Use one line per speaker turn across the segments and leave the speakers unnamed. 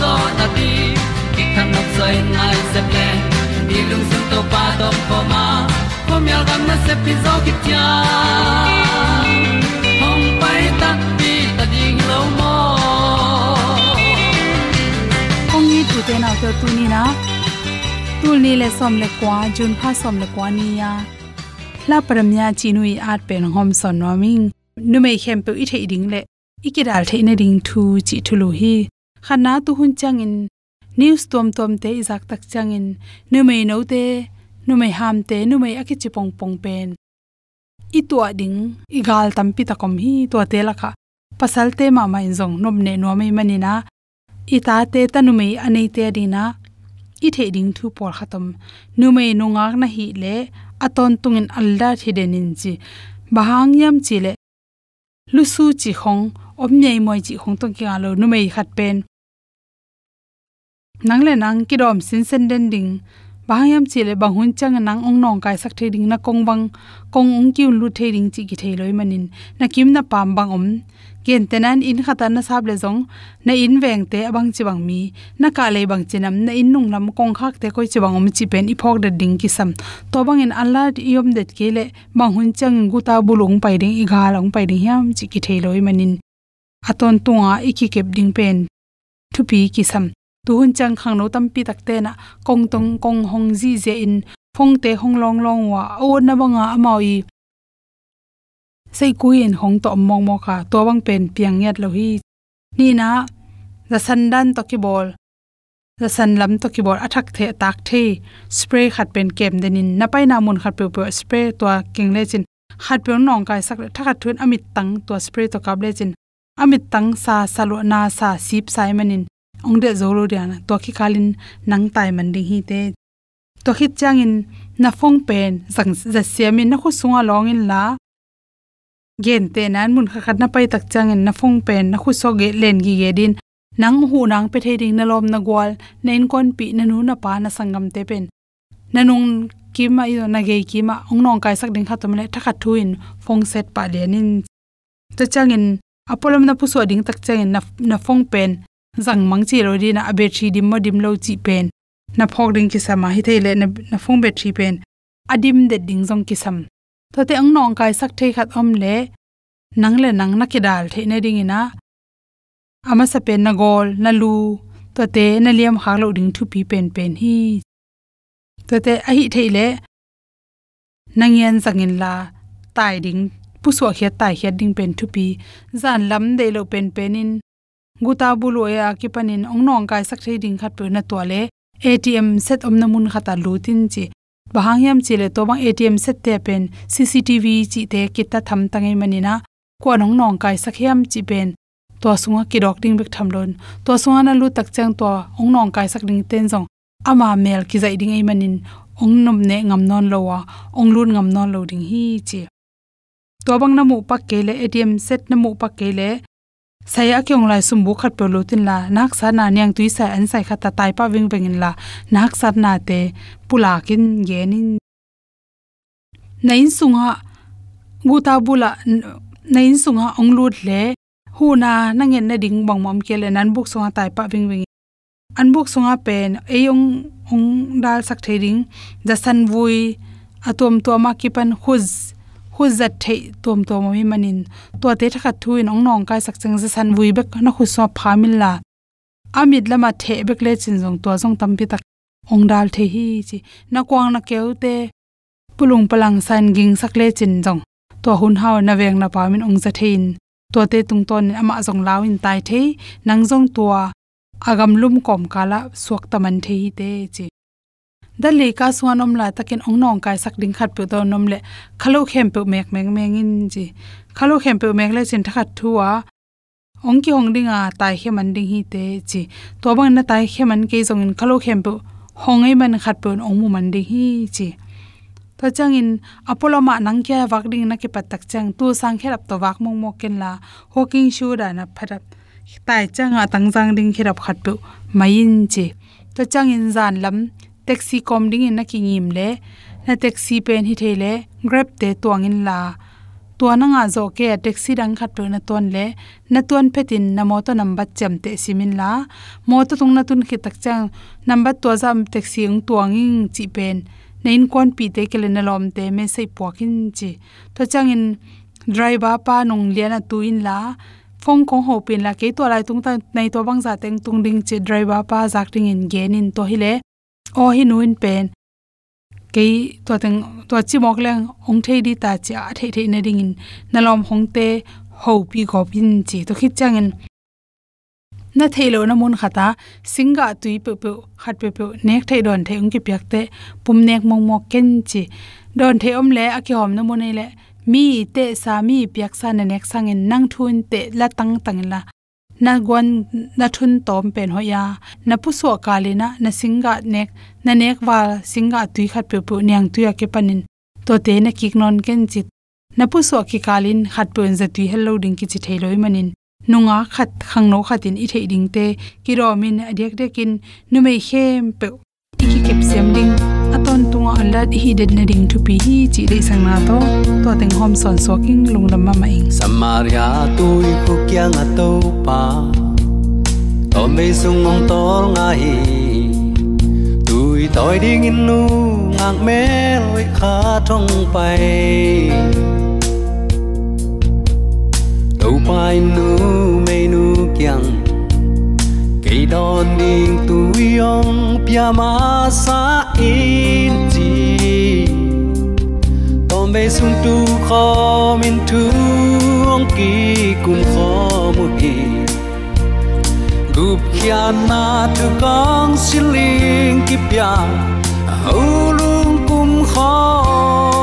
zo na ti ki kan nok sai nai se ple ni lung sun to pa do ko ma. Ko mi al gam na se pi zo ki tia hong pai ta pi ta ding lo mo
ong ni tu te na to tu ni na tul ni le som le kwa jun pha som le kwa ni ya la paramya chinui at pen hom son noming nu mei khem pe i the ding le ikidal the ne ding thu chi thulu hi khana tu hun changin, news tom tom te izak tak changin. Nu mei no te, nu mei ham te, nu mei aki chi pong pong pen. I to ding, i gal tampi ta kom hi to te la kha. Pasal te ma mai zong nom ne no mei mani na. I ta te tanu mei anei te dina i the ding thu por khatam nu mei no ngak na hi le aton tungin alda thidenin chi. Bahang yam chi le. Lusu chi khong, om nei moi chi khong to ki alo nu mei khat pen nang le nang ki dom sin sen den ding. Bahayam chile banghun chang nang ong nong kai sak the ding na kong bang kong ong ki lu the ding chi ki the loi manin. Na kim na pam bang om. Gen tenan in khata na sab le zong. Na in veng te abang chi bang mi. Na ka le bang chinam na in nung lam kong khak te koi chi bang om chi pen i phok de ding ki sam. To bang in allah yom det ke le bang hun chang gu ta bulung pai ding, i ga long pai ding yam chi ki the loi manin. Aton tunga ikikep ding pen. Thupi ki sam tu hun chang khang no tam pi takte na kong tong kong hong ji je in phong te hong long long wa o na banga amawi sei kuin hong to mong mo kha to bang pen piang yat lo hi. Ni na za san dan to ki bol. Za san lam to ki bol, athak the tak the. Spray khat pen kem denin na pai na mun khat pe pe spray to king le chin. Khat pe nong kai sak thakhat thun amit tang to spray to kap le chin. Amit tang sa salo na sa sip sai manin ong de zolo dia na. To khi kalin nang tai man ding hi te. To khit chang in na phong pen, zang za siamin na khu sunga long in la. Gen te nan mun kha khat na pai tak chang in na phong pen, na khu so ge len gi ge din. Nang hu nang pe the ding na lom na gwal, na in kon pi na nu na pa na sangam te pen. Na nung ki ma i na ge ki ma ong nong kai sak ding kha to mele thakha thuin phong set pa le nin ta chang in apolom na pu so ding tak chang in na na phong pen zang mang chi ro ri na abe thi dim mo dim lo chi pen. Na phok ding ki sama hi thei le na na phong be thi pen adim de ding zong ki sam. To te ang nong kai sak thei khat om le, nang le nang na ki dal the ne ding ina. Ama sa pen na gol, na lu, to te na liam khak lo ding thu pi pen pen hi. To te a hi thei le nangyan zangin la, tai ding pu so khia tai khia ding pen thu pi. Zan lam de lo pen pen in guta bulo ya ki panin ong nong kai sak thei ding khat pe na to atm set om na mun khata lutin chi. Bahang yam chi le bang atm set te pen cctv chi te kita tham tangai manina ko nong nong kai sakhiam chi pen. To sunga ki dok ding bek tham lon. To sunga na lu tak chang to ong nong kai sak ding ten jong ama mel ki zai ding ai manin. Ong nom ne ngam non lowa ong lun ngam non lo ding hi chi. Tobang na mu pak ke le atm set na mu pak ke le saya kyong lai sum bu khat pe lo tin la, nak sa na nyang tui sa an sai khata tai pa wing wing in la, nak sa na te pula kin ge nin nain sunga guta bula, nain sunga ong lut le, hu na nangen na ding bang mom ke le, nan buk sunga tai pa wing wing an buk sunga pen eyong ong dal sak thering da san vui atom to ma ki pan khuz hu zat thei tom tom mi manin. To te thakha thuin ong nong kai sak chang za san vui bek na khu so phamil la. Amit lama the bek le chin jong to jong tam pi tak. Ong dal the hi chi. Na kwang na keu te pulung palang san ging sak le chin jong to hun haw na veng na pamin ong za thein. To te tung ton ama jong lawin tai the nang jong to agam lum kom kala suak taman the hi te chi da le ka suan om la takin ong nong kai sak ding khat pe do nom le. Khalo khem pe mek mek meng in ji. Khalo khem pe mek le chin thakhat thuwa ong ki hong ding a tai he man ding hi te chi to bang na tai he man ke jong in khalo khem pe hong ei man khat pe ong mu man ding hi chi to chang in apollo ma nang kya wak ding na ke patak chang tu sang khelap to wak mong mo ken la. Hoking shu da na pharap. Tai chang a tang jang ding khelap khat pe mai in chi to chang in zan lam taxi kom ding in na ki ngim le, na taxi pen hi thele grab te tuang in la. Tua na nga zo ke taxi dang khat pe na ton le, na ton petin na mo to number cham te simin la. Mo to tung na tun khi tak chang, number to jam taxi ung tuang ing chi pen. Nein kon pi te ke le na lom te me sei pokin chi. To chang in driver pa nong liana tu in la. Phong kong ho pin la ke to lai tung ta nei to bang za teng tung ding che driver pa zak ding in gen in to hi le o hi nuin pen. Ke to teng to chi mok leng ong thei di ta cha thei thei na ding in. Na lom hong te, ho pi go pin chi. To khit chang in. Na thailo na mun khata singa tui pe pe, khat pe pe, nek thei don thei ong ki pyak te, pum nek mong mok ken chi. Don thei om le, a ki hom na mun e le, mi te sa, mi pyak sa na nek sang in. Nang thun te la tang tang la na gwan na thun tom pen ho ya na pu so kalina na singa nek na nek wa singa tui khat pe pu nyang tuya ke panin to te na kik non ken chit na pu so ki kalin khat pen za tui hello ding ki chi thailoi manin, nunga khat khang no khatin i thei ding te ki ro min adek dekin nu mei khem pe ki kep sem ding tunga alat hi det na ding thu pi hi chi dei sang na to. To teng hom son so king lung lam ma mai
samaria, tôi khu kya nga to pa. To me sung ngong to nga hi. Tôi toi ding in nu ngang me loi kha thong pai
tàu pai nu me nu kyang cây đòn đình tu yong pia ma sa in chi tom be sung tu kho min tu ong ki kun kho mu ki gup kia na tu kong siling ki pia hau lung kum kho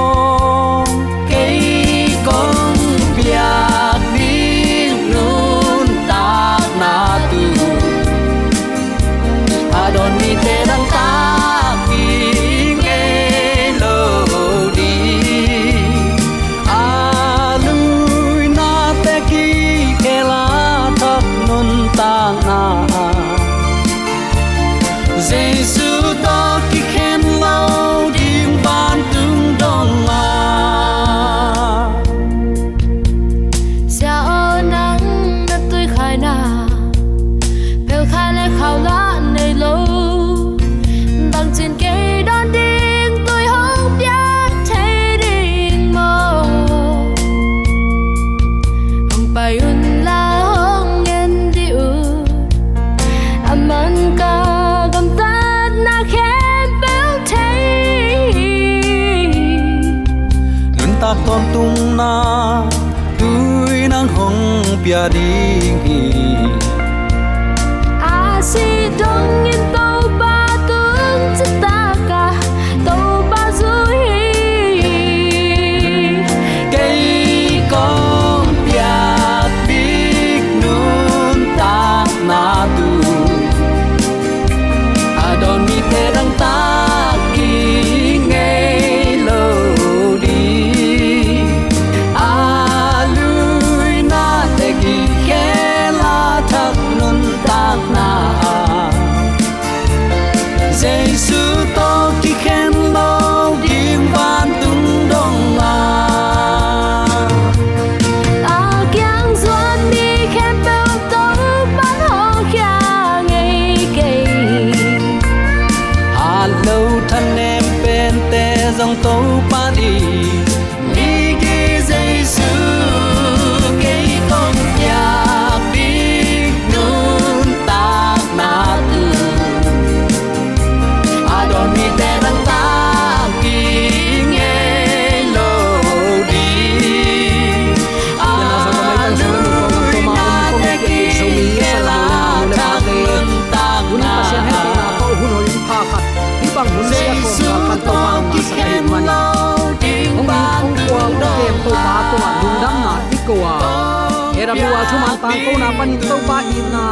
tang ko na panin to pa in na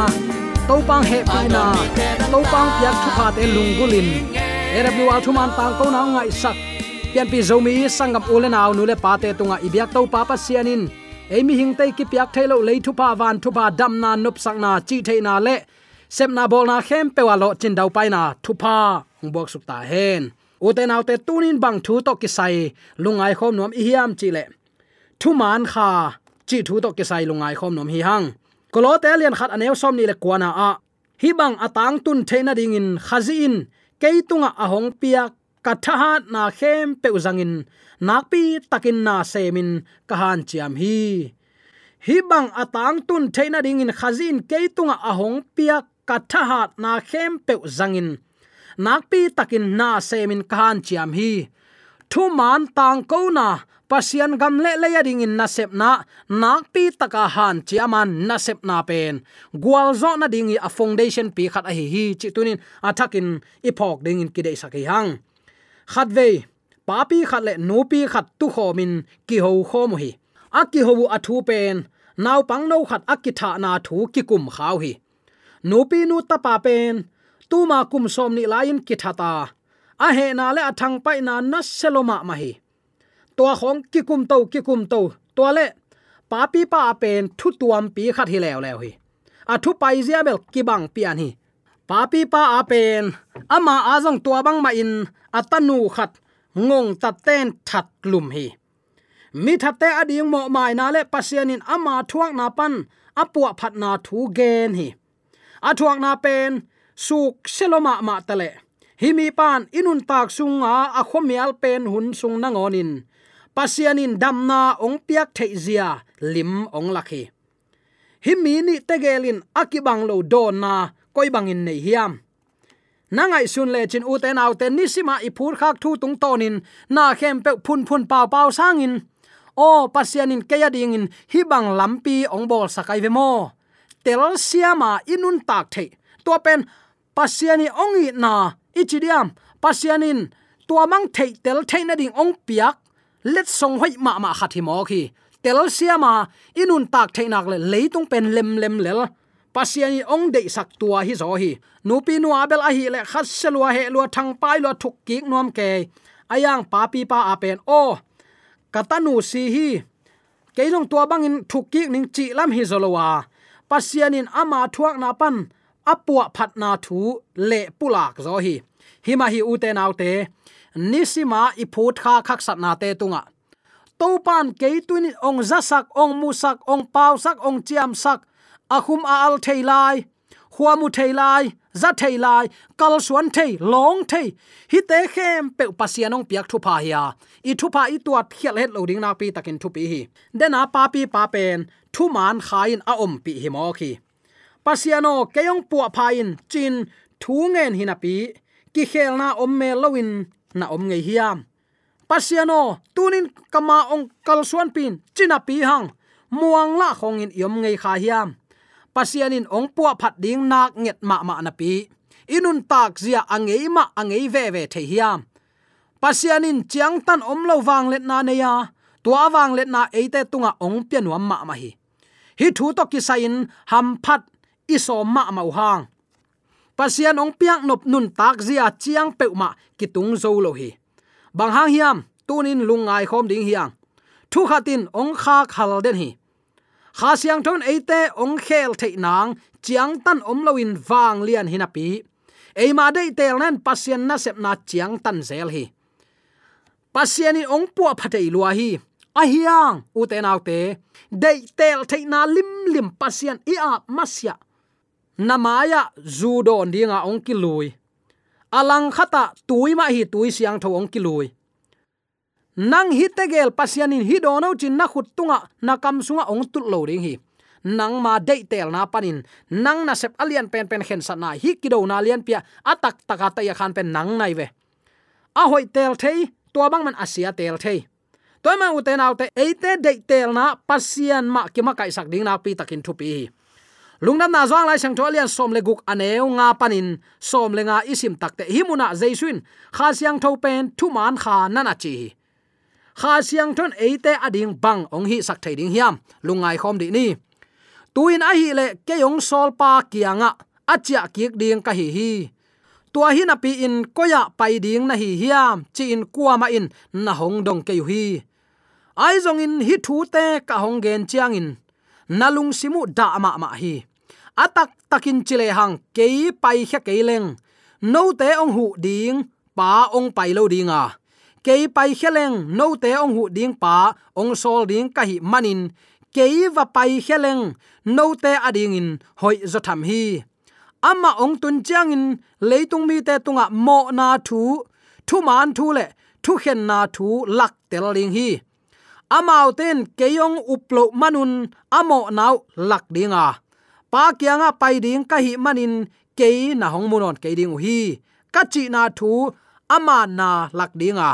to pang he pi na to pang piak thu kha te lungulin erablu chú thuman tang ko na ngai sak pian pi zomi sangam ule naw nu le pa te tunga ibyak to pa pa sianin emi hing te ki piak thailo le thu pa van thu pa dam na nup sak na chi the na le sem na bol na khem pe wa lo chin dau pai na thu pa hung bok suk ta hen te nau te tunin bang thu to ki sai lungai khom nom i hiam chi le thu man kha chi thu to ke sai lungai khom nom hi hang. Kolo te lian khat anew som ni le kwana a. Hi bang atang tun theina ding in khazin keitunga ahong pia kathaha na khem pe uzangin nakpi takin na semin kahan chiam hi. Hi bang atang tun theina ding in khazin keitunga ahong pia kathaha na khem pe uzangin nakpi takin na semin kahan chiam hi. Thu man tang ko na pasian gam le le ding in na sep na nak pi taka han chiaman na sep na pen. Gwal zo na ding a foundation pi khat a hi hi chi tunin athakin epoch ding in kidei sakai hang. Khat ve, pa pi khat le no pi khat tu khomin ki ho kho mu hi. A ki ho a thu pen, naw pang no khat akitha na thu ki kum khaw hi. No pi nu ta pa pen, tu ma kum som ni lain ki thata a he na le athang pai na na seloma ma hi tua khong ki kum to ki kum to tua le, pa pi pa pen thu tuam pi khat hi lew lew hi. A thu pai zia bel ki bang pian hi. Pa pi pa a pen ama azong tua bang ma in atanu khat, ngong ta ten that lum hi. Mi thatte ading mo mai na le pasianin ama thuak na pan apua phat na thu gen hi. A thuak na pen, suk seloma ma tale himi pan inun tak sunga a khomial pen hun sung na ngonin pasianin damna ong piak theizia lim ong lakhi. Hi mi ni tegelin akibang lo don na koi bangin nei hiam. Nangai sun le chin u te nau te nisima ipur khak thu tung tonin na khem pe phun phun pau pau sangin o, pasianin keya ding in, hi bang lampi ong bol sakai ve mo. Tel siama inun tak the to pen, pasiani ongi na ichidiam pasianin, tua mang thei tel thei na ding ong piak let song hoi ma ma khathi mo khi. Tel siama inun tak thei nak le leitung pen lem lem lel. Pasiani ong de sak tua hi zo hi. Nupi nu abel a hi le khat selua he lua thang pai lua thuk ki nom ke. Ayang pa pi pa apen o, katanu si hi. Keilong tua bangin thuk ki ning chi lam hi zolowa pasianin ama thuak na pan, apua phat na thu le pulak zo hi. Hima hi uten autte nisima iput kha khak sat na te tunga. To pan ke tuin ong zasak, ong musak, ong pau sak ong chiam sak ahum a al thailai huamu thailai za thailai kal suan thei, long thei. Hi te khem pe pasianong piak thu pa ya i thu pa i tuat khial het loading na pi takin thu pi hi. Dena pa pi pa pen thu man khain a om pi hi mo khi pasiano keyong pu phain, chin thu ngen hinapi ki khelna om me lowin na om ngei hiam. Pasiano, tunin kama ong kal suan pin, china pi hang. Muang la khong in yom ngei kha hiam. Pasianin ong puwa phat ding nak nget ma ma na pi. Inun tak zia angei ma angei ve ve the hiam. Pasianin chiang tan om lo wang let na ne ya tua wang let na eite tunga ong pian wa ma ma hi. Hi thu to ki sain ham phat iso ma ma hang pasian ong piang nop nun tak zia chiang peuma kitung zo lo hi. Bang hang hiam, tunin lungai khom ding hiang thu khatin ong kha khal den hi. Kha siang thon eite ong khel thei nang, chiang tan om loin wang lian hinapi eima dei tel nan pasian na sep na chiang tan zel hi. Pasian pasiani ong pu phatei lua hi. A hiang, u te nau te. Dei tel thei na lim lim pasian i a masya namaya zudon dinga ong ki lui. Alang khata tuima hi tui siang tho ong ki lui. Nang hi tegel pasianin hi dono chin na khut tunga na kam sunga ong tut lo ring hi. Nang ma dei tel na panin. Nang na sep alian pen pen khen sa na hi kido na lian pia atak taka ta ya khan pen nang nai ve. A hoi tel thei to bang man asia tel thei. Toy ma uten autte eite dei tel na pasian ma ki ma kai sak ding na pi takin thu pi lungnam na zwang lai sang tholian som le guk aneu nga panin. Som le nga isim takte himuna jaisuin kha siang tho pen thu man kha nana chi. Kha siang thon eite ading bang ong hi sak thai ding hiam. Lungai khom di ni. Tuin a hi le ke yong sol pa kianga achia kiek ding ka hi hi. Tua hi na pi in koya pai ding na hi hiam. Chi in kwa ma in na hong dong ke hi. Ai zong in hi thu te ka hong gen chiang in. Nalung simu da ma ma hi atak takin chile hang ke pai kha ke leng. No te ong hu ding, pa ong pai lo dinga ke pai kheleng no te ong hu ding, pa ong sol ding ka hi manin. Ke va pai kheleng no te ading in, hoi zo tham hi. Ama ong tun chang in, leitung mi te tunga mo na thu. Thu man thu le, thu khen na thu lak tel ling hi. Amao ten keyong uplo manun, amo naw lak dinga pa kyanga pai ding ka hi manin ke na hong munon ke ding hi ka chi na thu ama na lak dinga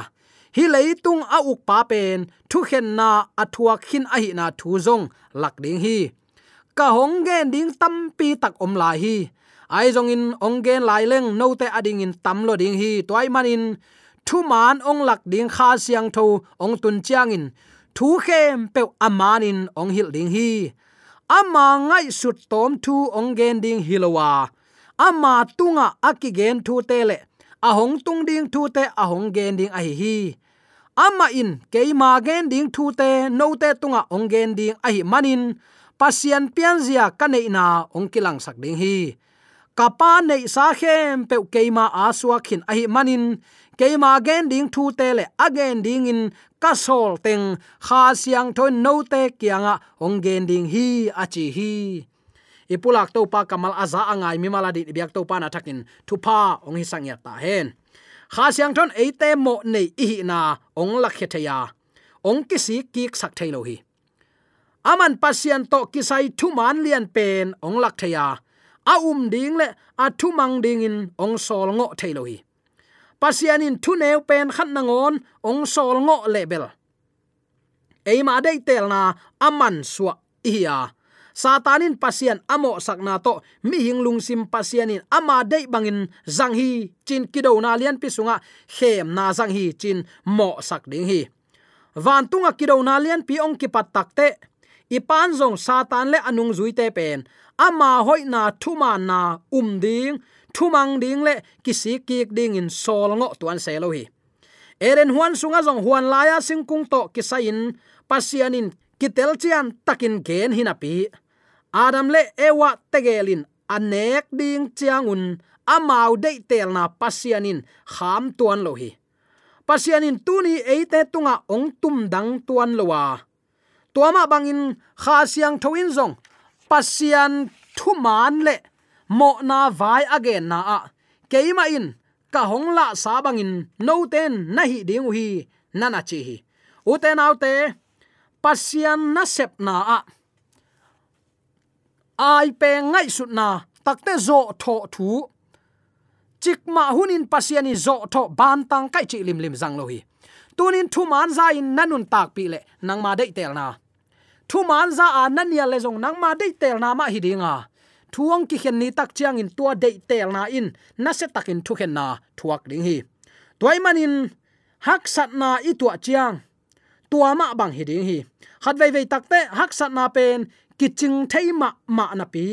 hi leitung a uk pa pen, thu khen na athua khin a hi na thu zong lak ding hi. Ka hong gen ding tam pi tak om la hi. Ai zong in ong gen lai leng no te ading in tam lo ding hi. Toy manin, thu man ong lak ding kha siang tho ong tun chiang in. Thu khem pe amanin ong hil ding hi ama ngai sut tom thu ong gen ding hilowa. Ama tunga akigen thu te le. Ahong tung ding thu te ahong gen ding a hi. Hi ama in keima gen ding thu te no te tunga ong gen ding a hi manin. Pasian pianzia kanei na ong kilang sak ding hi. Kapa nei sa khem pe keima aswa khin a hi manin. Keima gen ding thu te le again ding in ka sol teng kha siang thon no te kianga ong gen ding hi achi hi ipulak to pa kamal aza angai mi maladi biak to pa na thakin thupa ong hi sangya ta hen kha siang thon eite mo nei i na ong la khe thaya ong ki si ki sak thailo hi aman pasian to kisai thu man lian pen ong lak thaya a um ding le a thu mang ding in ong sol ngo thailo hi pasian in thu neu pen khat na ngon, ong sol ngo lebel ei ma dei tel na aman suwa iya satanin pasian amo sakna to. Mi hinglung sim pasianin ama dei bangin zang hi chin kido na lian pisunga. Khem na zang hi chin mo sak ding hi. Van tunga kido na lian pi ong ki pat takte ipan zong satan le anung zui te pen. Ama hoi na thuma na um ding thumang ding le kisi kik ding in sol ngo tuan se lo hi eren huan sunga jong huan laya singkung to kisain pasianin kitel chian takin gen hinapi adam le ewa tegelin anek ding chiangun amau de tel na pasianin kham tuan lo hi pasianin tuni eite tunga ong tum dang tuan lowa tuama bangin kha siang thoin jong pasian thuman le mo na vai again na a. Keima in, ka hong la sa bangin no ten na hi ding hi nana chi hi. Uten autte pasian na sep na a. Ai pe ngai sut na takte zo tho thu. Chik ma hunin pasiani zo tho ban tang kai chi lim lim zang lo hi. Tunin thu man za in nanun tak pi le, nang ma dei tel na. Thu man za a nan ya le zong, nang ma dei tel na ma hi dinga thuang ki khen ni tak chiang in tua dei tel na in, na se takin thu khen na thuak ding hi. Toy manin hak sat na i tua chiang. Tua ma bang hi ding hi. Hat vei vei takte hak sat na pen kiching thei ma ma na pi.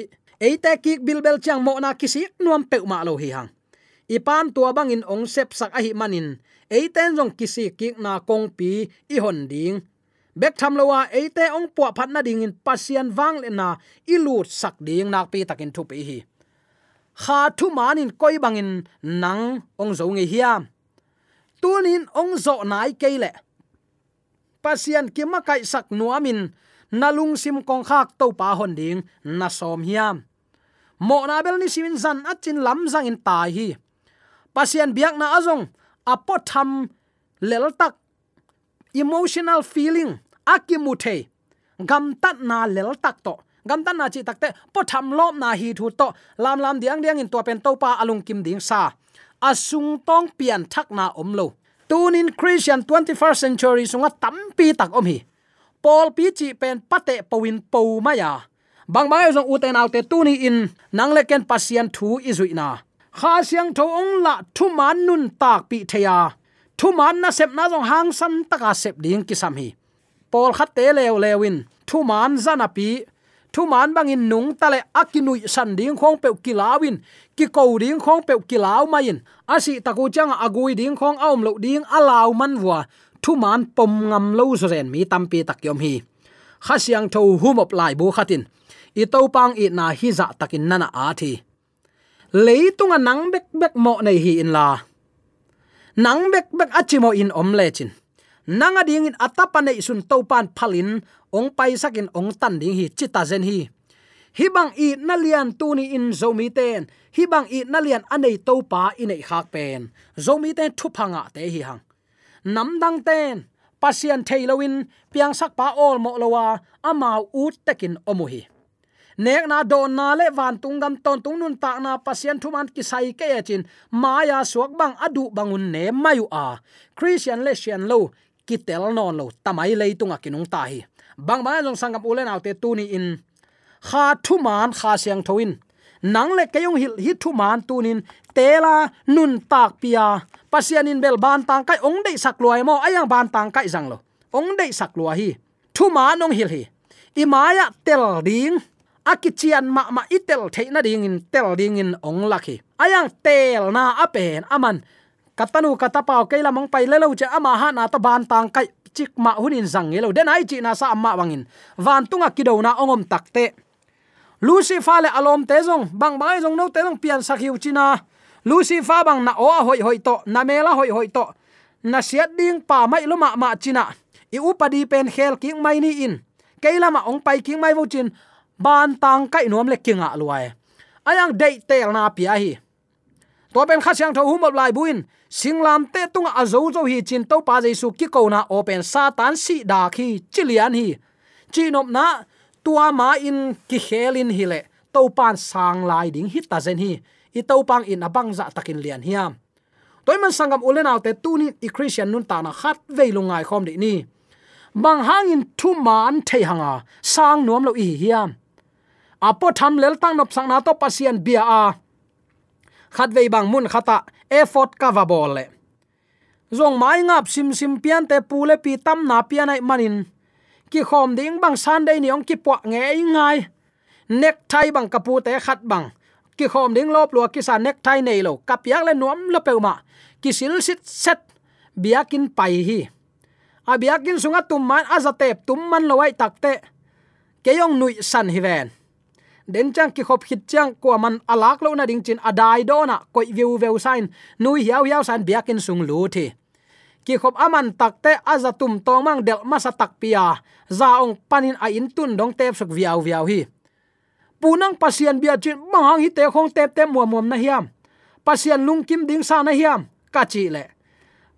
Eite bil bilbel chiang mo na kisi nuam pe ma lo hi hang. Ipan tua bangin ong sep sak a hi manin eiten jong kisi kik na kong pi, i hon ding bek tham lowa eite à, ong po phat na ding in pasian wang le na à, ilut sak ding nak pi takin thu pi hi kha thu manin koi bangin nang ong zo nge hiam tunin ong zo nai keile pasian kima kai sak nuamin nalung sim kong khak to pa hon ding na som hiam mo na bel ni simin zan achin lam zang in tai hi pasian biak na azong apo à tham lel tak emotional feeling akimuthe gam tat na lel tak to. Gam tan na chi takte po tham lom na hi thu to. Lam lam diang diang in to pen to pa alung kim ding sa. Asung tong pian thak na om lo. Tunin christian 21st century sunga tampi tak om hi. Pol pi chi pen pate powin po maya bang bang e zong uten autte tuni in nang le ken pasien thu izuina kha siang tho ong la thu man nun tak pi theya. Thu man na sep na zong hang san taka sep ding ki sam hi pol khat te lew lewin. Thu man zana pi thu man bangin nung tale akinui san ding khong pe kilawin ki ko ding khong pe kilaw main asi taku chang agui ding khong aum lo ding alaw man wa thu man pom ngam lo so ren mi tampi tak yom hi. Khasiang tho humop lai bu khatin i to pang i na hi za takin nana a thi. Leitunga nang bek bek mo nei hi in la. Nang bek bek achimo in om le chin nanga ding in atapane isun sun to pan phalin ong pai sakin ong tan ding hi, chita zen hi. Hi bang i nalian tuni tu ni in zomi ten hi bang i nalian anei topa inei khak pen. Zomi ten thupanga te hi hang. Nam dang ten, pasian thailowin piang sak pa ol mo lowa amau ut tekin omuhi. Nek na don na le van tung gam ton tung nun ta na pasian thuman ki sai ke chin maya suak bang adu bangun ne mayu a. Christian le sian lo ki tel non lo, tamai le tunga kinung ta hi bang ba jong sangam ulen autte tu ni in. Kha thuman kha siang thoin. Nang le kayong hil hi thuman tunin. Tela nun tak pia. Pasian in bel ban tang kai, ong dei sak luai mo. Ayang ban tang kai jang lo. Ong dei sak luai hi. Thuman ong hil hi. Imaya tel ding. Akichian ma ma itel theina ding in, tel ding in ong lakhi ayang tel na apen aman katanu katapau keila mong pai lelo che ama ha na ta ban tang kai chik ma hunin zang ngelo. Den ai chi na sa amma wangin. Van tunga kido na ongom takte. Lucifer le alom te zong. Bang bai zong no te zong pian sakhiu china lucifer bang na o hoi hoi to. Na mela hoi hoi to. Na siat ding pa mai lo ma ma china i upadi pen khel king mai ni in. Keila ma ong pai king mai vo chin. Ban tang kai nom le kinga luai. Ayang dei tel na pia hi to pen kha siang tho hum lai buin. Singlam te tung a zo zo hi chin to pa jesu ki ko na open satan si da khi chilian hi. Chinop na, tua ma in ki khelin hile to pan sang lai ding hit ta zen hi. I to pang in abang za takin lian hiam toy man sangam ulen autte tunin i christian nun ta na khat veilungai khom de ni. Bang hangin thu man thei hanga, sang nuam lo i hiam apo tham lel tang nop sang na to pasian bia a khat vei bang mun khata effort cover ball le. Zong mai ngap sim sim pian te pule pi tam na pian ai manin. Ki khom ding bang san dei ni ong ki pwa nge ngai. Nek thai bang kapu te khat bang. Ki khom ding lop lua ki sa nek thai nei lo. Kap yak le nuam lo pe ma. Ki sil sit set. Biakin pai hi. A biakin sunga tum man azatep tum man lowai takte keyong nui san hi ven den chang ki khop hit chang ko à man alak à lo na ding chin adai à do na koi view view sign nui hiao hiao san biakin sung lu thi ki khop aman takte azatum tong mang del masa tak pia za ong panin a in tun dong tep sok viau viau hi. Punang pasian bia chin mang hi te khong tep tep muam muam na hiam. Pasian lung kim ding sa na hiam, ka chi le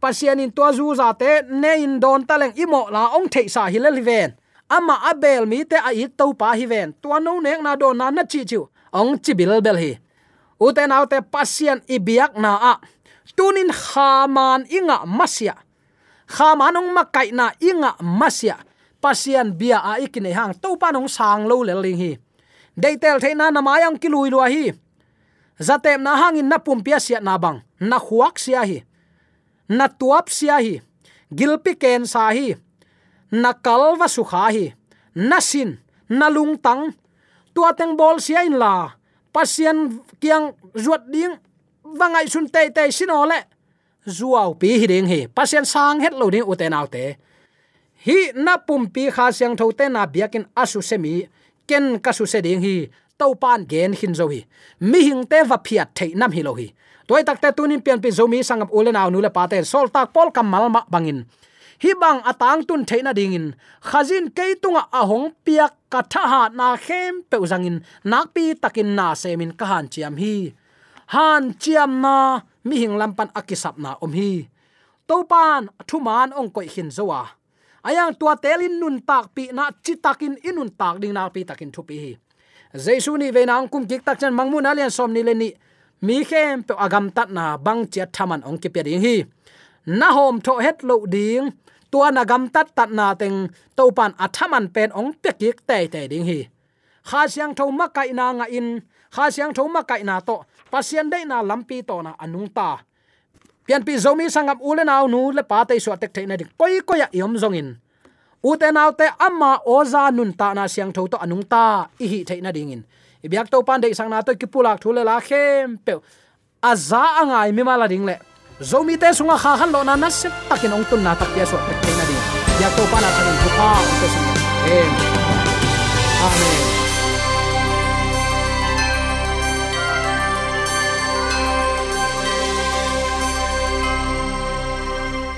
pasian in to zu za te ne in don taleng imo la ong thei sa hi le ven ama abel mi te a it to pa hi ven. To no nek na do na na chi chu ong chi bil bel hi. Uten autte pasian ibiak na a. Tunin khaman inga masya khamanong makai na inga masia, pasian bia a ikine hang. To panong sang lo le ling hi. Deitel theina na mayang kilui lo hi. Zatem na hangin na pumpia sia na bang. Na khuak sia hi. Na tuap sia hi. Gilpi ken sa hi na kalwa su kha hi. Na sin, na lung tang. Tua teng bol sia in la. Pasien kiang ruat ding. Wangai sun te te sin ole. Zuaw pi hi ding hi. Pasien sang het lo ding uten autte hi, na pum pi kha siang tho te na biakin asu semi ken ka su se ding hi. Tau pan gen hin zo hi. Mi hing te va phiat thei nam hi lo hi. Toy tak te tunin pian pi zo mi sangam ulen aw nu le pa te. Sol tak pol kam mal ma bangin hi bang atang tun theina dingin khazin keitunga ahong piak katha ha na khem pe uzangin nakpi takin na semin kahan chiam hi. Han chiam na, mi hing lampan akisap na om hi. Topan, thuman ong koi hin zowa. Ayang tua telin nun tak pi na chi takin inun tak ding na pi takin thupi hi. Jaisu ni ve nang kum kik tak chan mangmun alian som ni le ni. Mi khem pe agam tat na bang chiat thaman ong ki pe ding hi na hom tho het lo ding. Tua na gam tat tat na teng. To pan athaman pen ong pekik te te ding hi. Kha siang tho ma kai na nga in. Kha siang tho ma kai na to. Pasien dei na lampi to na anung ta. Pian pi zomi sangam ule naw nu le pa te so tek theina dik. Koi ko ya yom zong in. U te naw te amma oza nun ta na siang tho to anung ta. I hi theina ding in. Ibyak to pan dei sang na to ki pulak thule la khem pe aza angai mi mala ding le zomi te sunga kha khan lo na na se takin ong tun na tak ya so tek theina ding ya to pan a thanin bu pa ong te sing amen amen